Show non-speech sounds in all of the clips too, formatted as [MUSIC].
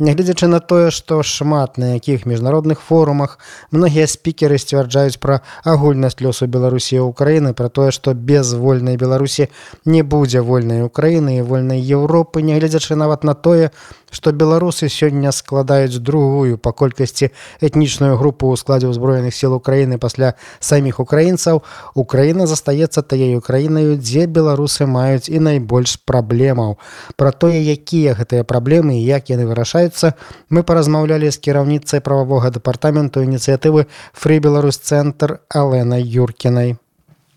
Нягледзячы на тое, што шмат на якіх міжнародных форумах многія спікеры сцвярджаюць пра агульнасць лёсу Беларусі і Украіны, пра тое, што без вольнай Беларусі не будзе вольнай Украіны і вольнай Еўропы, нягледзячы нават на тое, што беларусы сёння складаюць другую па колькасці этнічную групу ў складзе ўзброеных сил Украіны пасля саміх украінцаў, Украіна застаецца таяй краінаю, дзе беларусы маюць і найбольш праблемаў. Пра тое, якія гэтыя праблемы і як яны вырашаюцца, мы паразмаўлялі з кіраўніцай прававога дэпартаменту ініцыятывы Фры Беларусь цэнтр Аленай Юркінай.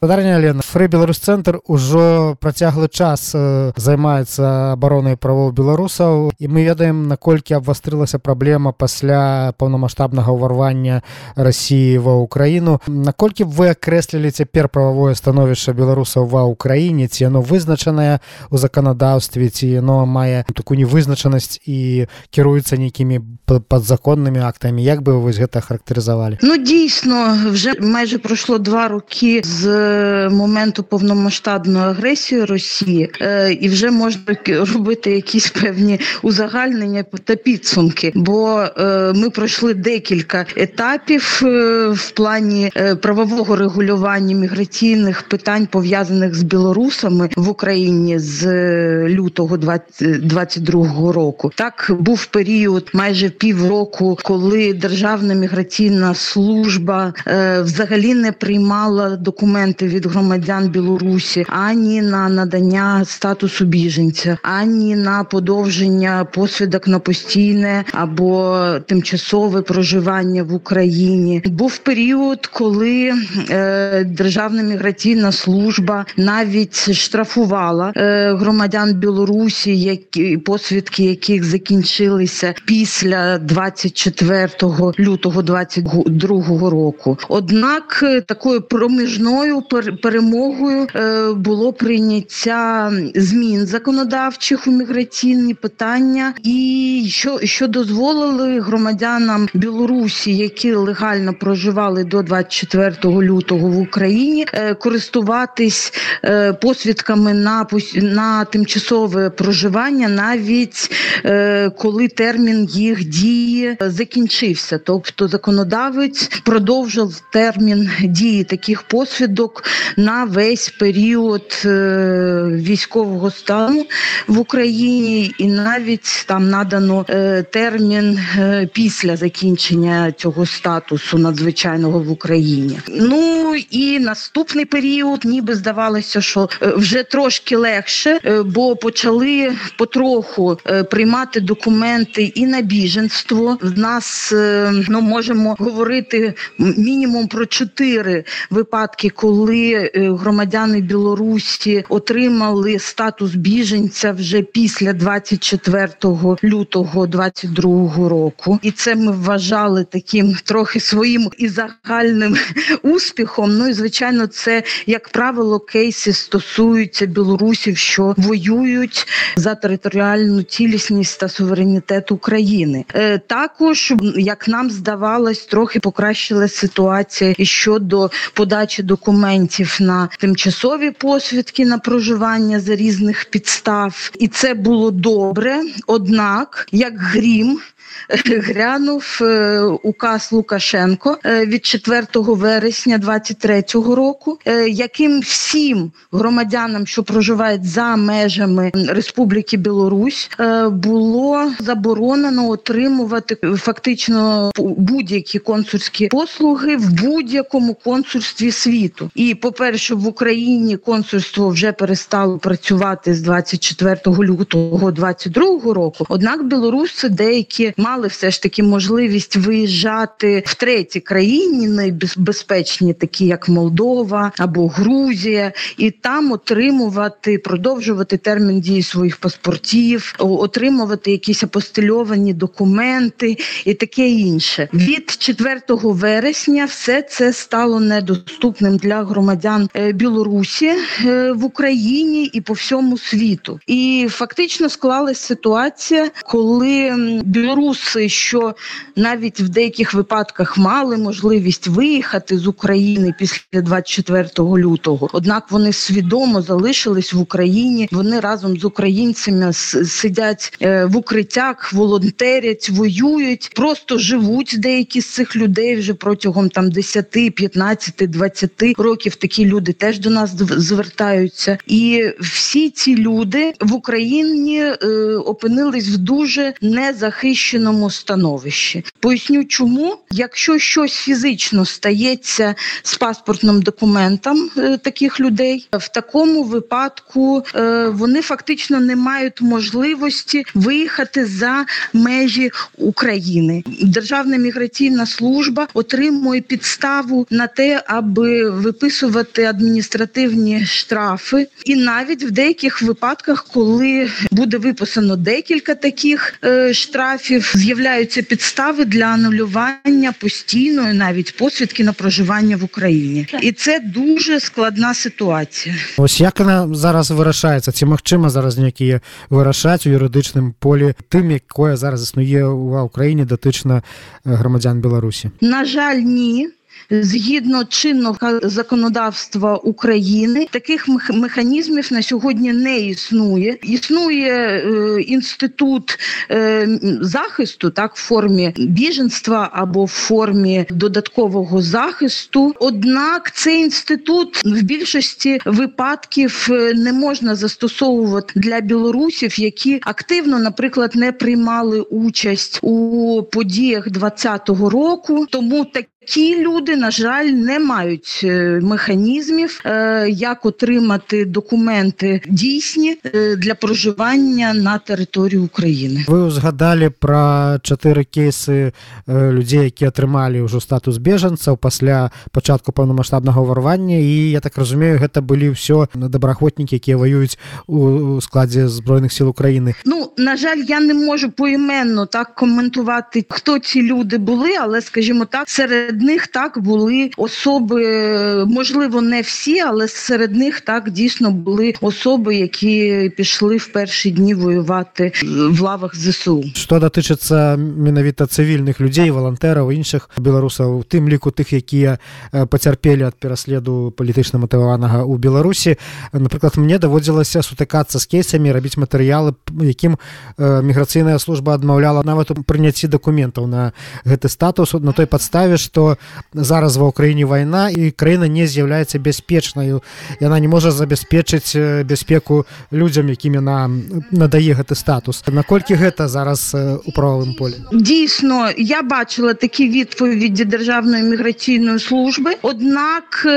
Спадарня Лена. Фры Беларусь цэнтр ужо працяглы час займаецца абаронай правоў беларусаў і мы ведаем наколькі абвастрылася праблема пасля паўнамасштабнага ўварвання рассіі ва ўкраіну наколькі вы акрэслілі цяпер прававое становішча беларусаў ва ўкраіне ці яно вызначанае у заканадаўстве ці яно мае такую невызначанасць і кіруецца нейкімі падзаконнымі актамі? Як бы вы гэта характарызавалі? Ну дійсно вже майже пройшло два роки з моменту повномасштабної агресії Росії, і вже можна робити якісь певні узагальнення та підсумки. Бо ми пройшли декілька етапів в плані правового регулювання міграційних питань пов'язаних з білорусами в Україні з лютого 2022 року. Так був період майже півроку, коли Державна міграційна служба взагалі не приймала документи документи від громадян Білорусі ані на надання статусу біженця, ані на подовження посвідок на постійне або тимчасове проживання в Україні. Був період, коли е, Державна міграційна служба навіть штрафувала е, громадян Білорусі, які посвідки яких закінчилися після 24 лютого 2022 року. Однак такою проміжною перемогою було прийняття змін законодавчих у міграційні питання, і що що дозволили громадянам Білорусі, які легально проживали до 24 лютого в Україні, користуватись посвідками на на тимчасове проживання, навіть коли термін їх дії закінчився, тобто законодавець продовжив термін дії таких посвідок на весь період військового стану в Україні, і навіть там надано термін після закінчення цього статусу надзвичайного в Україні. Ну і наступний період, ніби здавалося, що вже трошки легше, бо почали потроху приймати документи і на біженство. В нас ну можемо говорити мінімум про чотири випадки, коли коли громадяни Білорусі отримали статус біженця вже після 24 лютого 22 року, і це ми вважали таким трохи своїм і загальним [LAUGHS] успіхом. Ну і звичайно, це як правило кейси стосуються білорусів, що воюють за територіальну цілісність та суверенітет України. Також як нам здавалось, трохи покращила ситуація щодо подачі документів документів на тимчасові посвідки на проживання за різних підстав, і це було добре. Однак, як грім. [LAUGHS] Грянув указ Лукашенко від 4 вересня 23 року, яким всім громадянам, що проживають за межами Республіки Білорусь, було заборонено отримувати фактично будь-які консульські послуги в будь-якому консульстві світу. І по-перше, в Україні консульство вже перестало працювати з 24 лютого 22 року. Однак білоруси деякі мали все ж таки можливість виїжджати в треті країні, найбезпечні, такі як Молдова або Грузія, і там отримувати, продовжувати термін дії своїх паспортів, отримувати якісь апостильовані документи і таке інше. Від 4 вересня все це стало недоступним для громадян Білорусі в Україні і по всьому світу. І фактично склалась ситуація, коли білоруси білоруси, що навіть в деяких випадках мали можливість виїхати з України після 24 лютого. Однак вони свідомо залишились в Україні. Вони разом з українцями сидять е, в укриттях, волонтерять, воюють, просто живуть деякі з цих людей вже протягом там 10, 15, 20 років. Такі люди теж до нас звертаються, і всі ці люди в Україні е, опинились в дуже незахищеному становищі. Поясню, чому якщо щось фізично стається з паспортним документом е, таких людей, в такому випадку е, вони фактично не мають можливості виїхати за межі України. Державна міграційна служба отримує підставу на те, аби виписувати адміністративні штрафи, і навіть в деяких випадках, коли буде виписано декілька таких е, штрафів, з'являються підстави для анулювання постійної навіть посвідки на проживання в Україні, і це дуже складна ситуація. Ось як вона зараз вирішається? Ці магчима зараз ніякі вирішать у юридичному полі тим, якою зараз існує в Україні дотична громадян Білорусі? На жаль, ні згідно чинного законодавства України таких механізмів на сьогодні не існує. Існує е, інститут е, захисту, так в формі біженства або в формі додаткового захисту. Однак цей інститут в більшості випадків е, не можна застосовувати для білорусів, які активно, наприклад, не приймали участь у подіях 2020 року. Тому так Ті люди, на жаль, не мають е, механізмів, е, як отримати документи дійсні е, для проживання на території України. Ви згадали про чотири кейси людей, які отримали вже статус біженців після початку повномасштабного ворвання. І я так розумію, це були все доброохотники, які воюють у складі збройних сил України. Ну на жаль, я не можу поіменно так коментувати, хто ці люди були, але скажімо так, серед серед них так були особи, можливо, не всі, але серед них так дійсно були особи, які пішли в перші дні воювати в лавах ЗСУ. Што датычыцца менавіта цывільных людзей, валантэраў, іншых беларусаў, у тым ліку тых, якія пацярпелі ад пераследу палітычна матываванага ў Беларусі. Напрыклад, мне даводзілася сутыкацца з кейсамі, рабіць матэрыялы, якім міграцыйная служба адмаўляла нават у прыняцці дакументаў на гэты статус на той падставе, што што зараз ва ўкраіне вайна і краіна не з'яўляецца бяспечнаю яна не можа забяспечыць бяспеку людзям якім яна надае гэты статус наколькі гэта зараз у правовым полі дійсно я бачила такі відповіді державної міграційної служби однак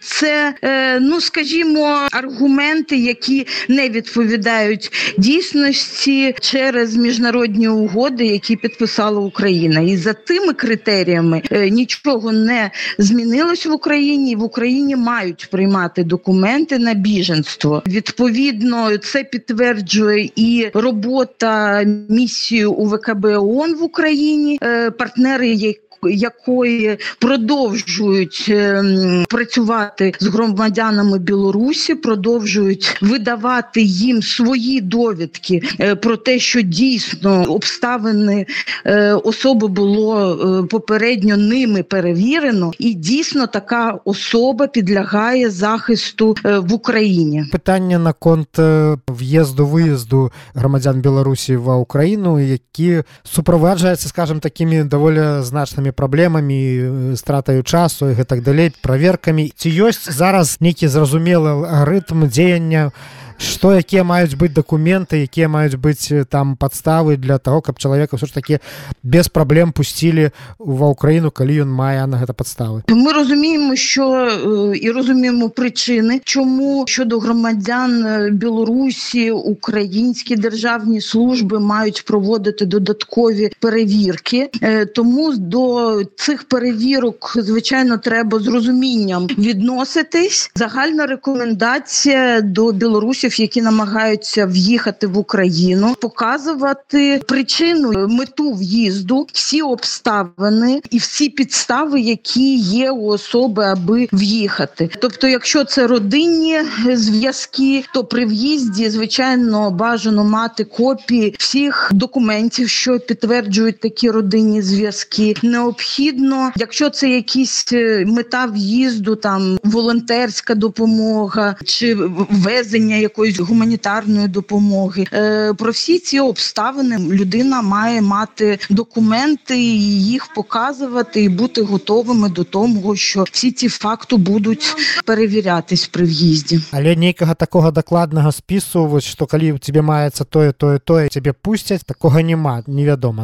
це ну скажімо аргументи які не відповідають дійсності через міжнародні угоди які підписала Україна і за тими критеріями нічого не змінилось в Україні. В Україні мають приймати документи на біженство. Відповідно, це підтверджує і робота місії УВКБ ООН в Україні, е, партнери, які якої продовжують ем, працювати з громадянами Білорусі, продовжують видавати їм свої довідки е, про те, що дійсно обставини е, особи було е, попередньо ними перевірено, і дійсно така особа підлягає захисту в Україні. Питання на конт в'їзду виїзду громадян Білорусі в Україну, які супроваджаються, скажімо, такими доволі значними праблемамі стратаю часу і гэтак далей праверкамі ці ёсць зараз нейкі зразумелы алгарытм дзеяння што якія маюць быць дакументы якія маюць быць там падставы для того каб чалавека все ж таки без праблем пусцілі ва ўкраіну калі ён мае на гэта падставы мы разумеем що і розуміємо причини чому щодо громадян Білорусі українські державні служби мають проводити додаткові перевірки тому до цих перевірок звичайно треба з розумінням відноситись загальна рекомендація до Білорусі білорусів, які намагаються в'їхати в Україну, показувати причину, мету в'їзду, всі обставини і всі підстави, які є у особи, аби в'їхати. Тобто, якщо це родинні зв'язки, то при в'їзді, звичайно, бажано мати копії всіх документів, що підтверджують такі родинні зв'язки. Необхідно, якщо це якісь е, мета в'їзду, там волонтерська допомога чи ввезення якоїсь гуманітарної допомоги. Е, Про всі ці обставини людина має мати документи і їх показувати, і бути готовими до того, що всі ці факти будуть перевірятись при в'їзді. Але нейкага такога дакладнага спісу вось што калі ў цябе маецца тое тое тое цябе пусцяць такога няма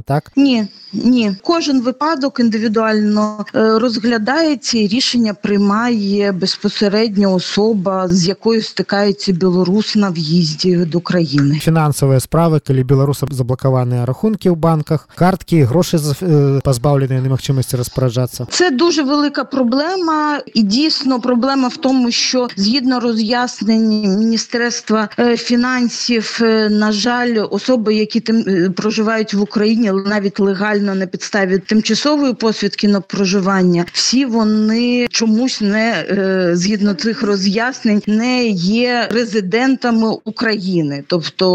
так Ні, ні, кожен випадок індивідуально е, розглядається і рішення приймає безпосередньо особа, з якою стикається білорус на в'їзді до країни. фінансавыя справы калі беларусам заблакаваныя рахункі ў банках карткі грошы з- е, пазбаўленыя немагчымасці распараджацца Це дуже велика проблема, і дійсно проблема в тому, що згідно роз'яснень Міністерства е, фінансів, е, на жаль, особи, які тим е, проживають в Україні, навіть легально на підставі тимчасової посвідки на проживання, всі вони чомусь не е, згідно цих роз'яснень не є резидентами України. Тобто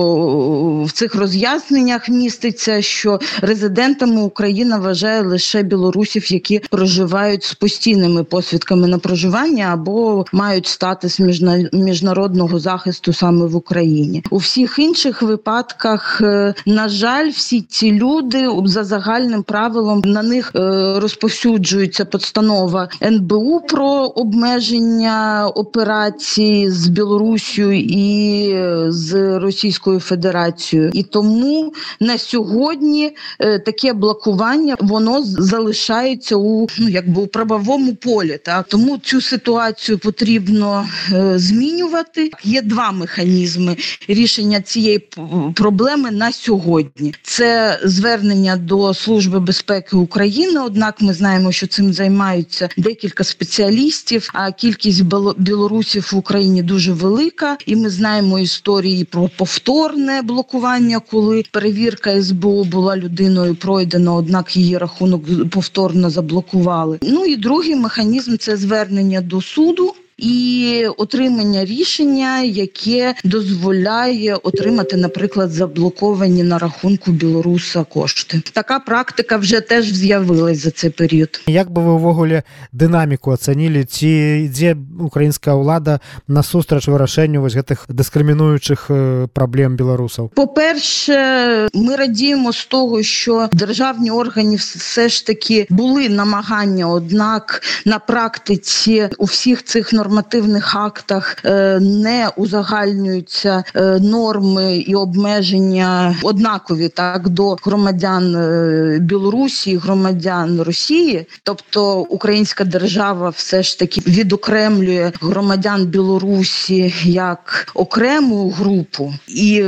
в цих роз'ясненнях міститься, що резидентами Україна вважає лише білорусів, які проживають з постійними посвідками на проживання або мають статус міжна- міжнародного захисту саме в Україні. У всіх інших випадках, е, на жаль, всі ці люди за загальним правилом на них е, розповсюджується постанова НБУ про обмеження операцій з Білорусію і е, з Російською Федерацією. І тому на сьогодні е, таке блокування воно залишається у ну якби у правовому полі. Так тому цю ситуацію потрібно е, змінювати. Є два механізми рішення цієї проблеми на сьогодні. Це звернення до Служби безпеки України. Однак ми знаємо, що цим займаються декілька спеціалістів. А кількість білорусів в Україні дуже велика, і ми знаємо історії про повторне блокування, коли перевірка СБУ була людиною пройдена, однак її рахунок повторно заблокували. Ну і другий механізм це звернення до суду І отримання рішення, яке дозволяє отримати, наприклад, заблоковані на рахунку білоруса кошти. Така практика вже теж з'явилась за цей період. як бы вы ўвогуле дынаміку ацанілі ці ідзе украінская ўлада насустрач вырашэнню вось гэтых дыскрымінуючых е, праблем беларусаў По-перше, ми радіємо з того, що державні органи все ж таки були намагання, однак на практиці у всіх цих нормативних актах е, не узагальнюються е, норми і обмеження однакові так до громадян е, Білорусі, громадян Росії. Тобто українська держава все ж таки відокремлює громадян Білорусі як окрему групу, і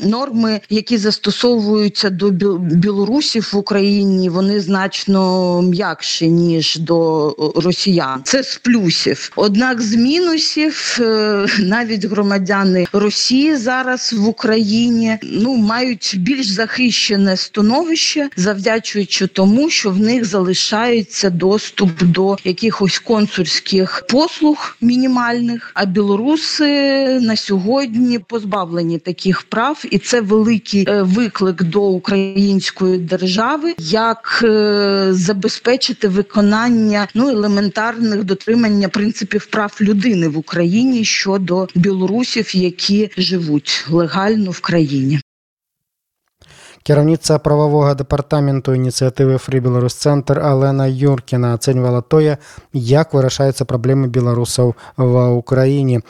норми, які застосовуються до білорусів в Україні, вони значно м'якші ніж до росіян. Це з плюсів. Однак з мінусів е, навіть громадяни Росії зараз в Україні ну мають більш захищене становище, завдячуючи тому, що в них залишається доступ до якихось консульських послуг мінімальних. А білоруси на сьогодні позбавлені таких прав, і це великий е, виклик до української держави, як е, забезпечити виконання ну елементарних дотримання принципів прав людини в Україні щодо білорусів, які живуть легально в країні. Кіраўніца прававога дэпартаменту ініцыятывы Фрі Беларус Цэнтр Алена Юркіна ацэньвала тое, як вырашаюцца праблемы беларусаў ва ўкраіне.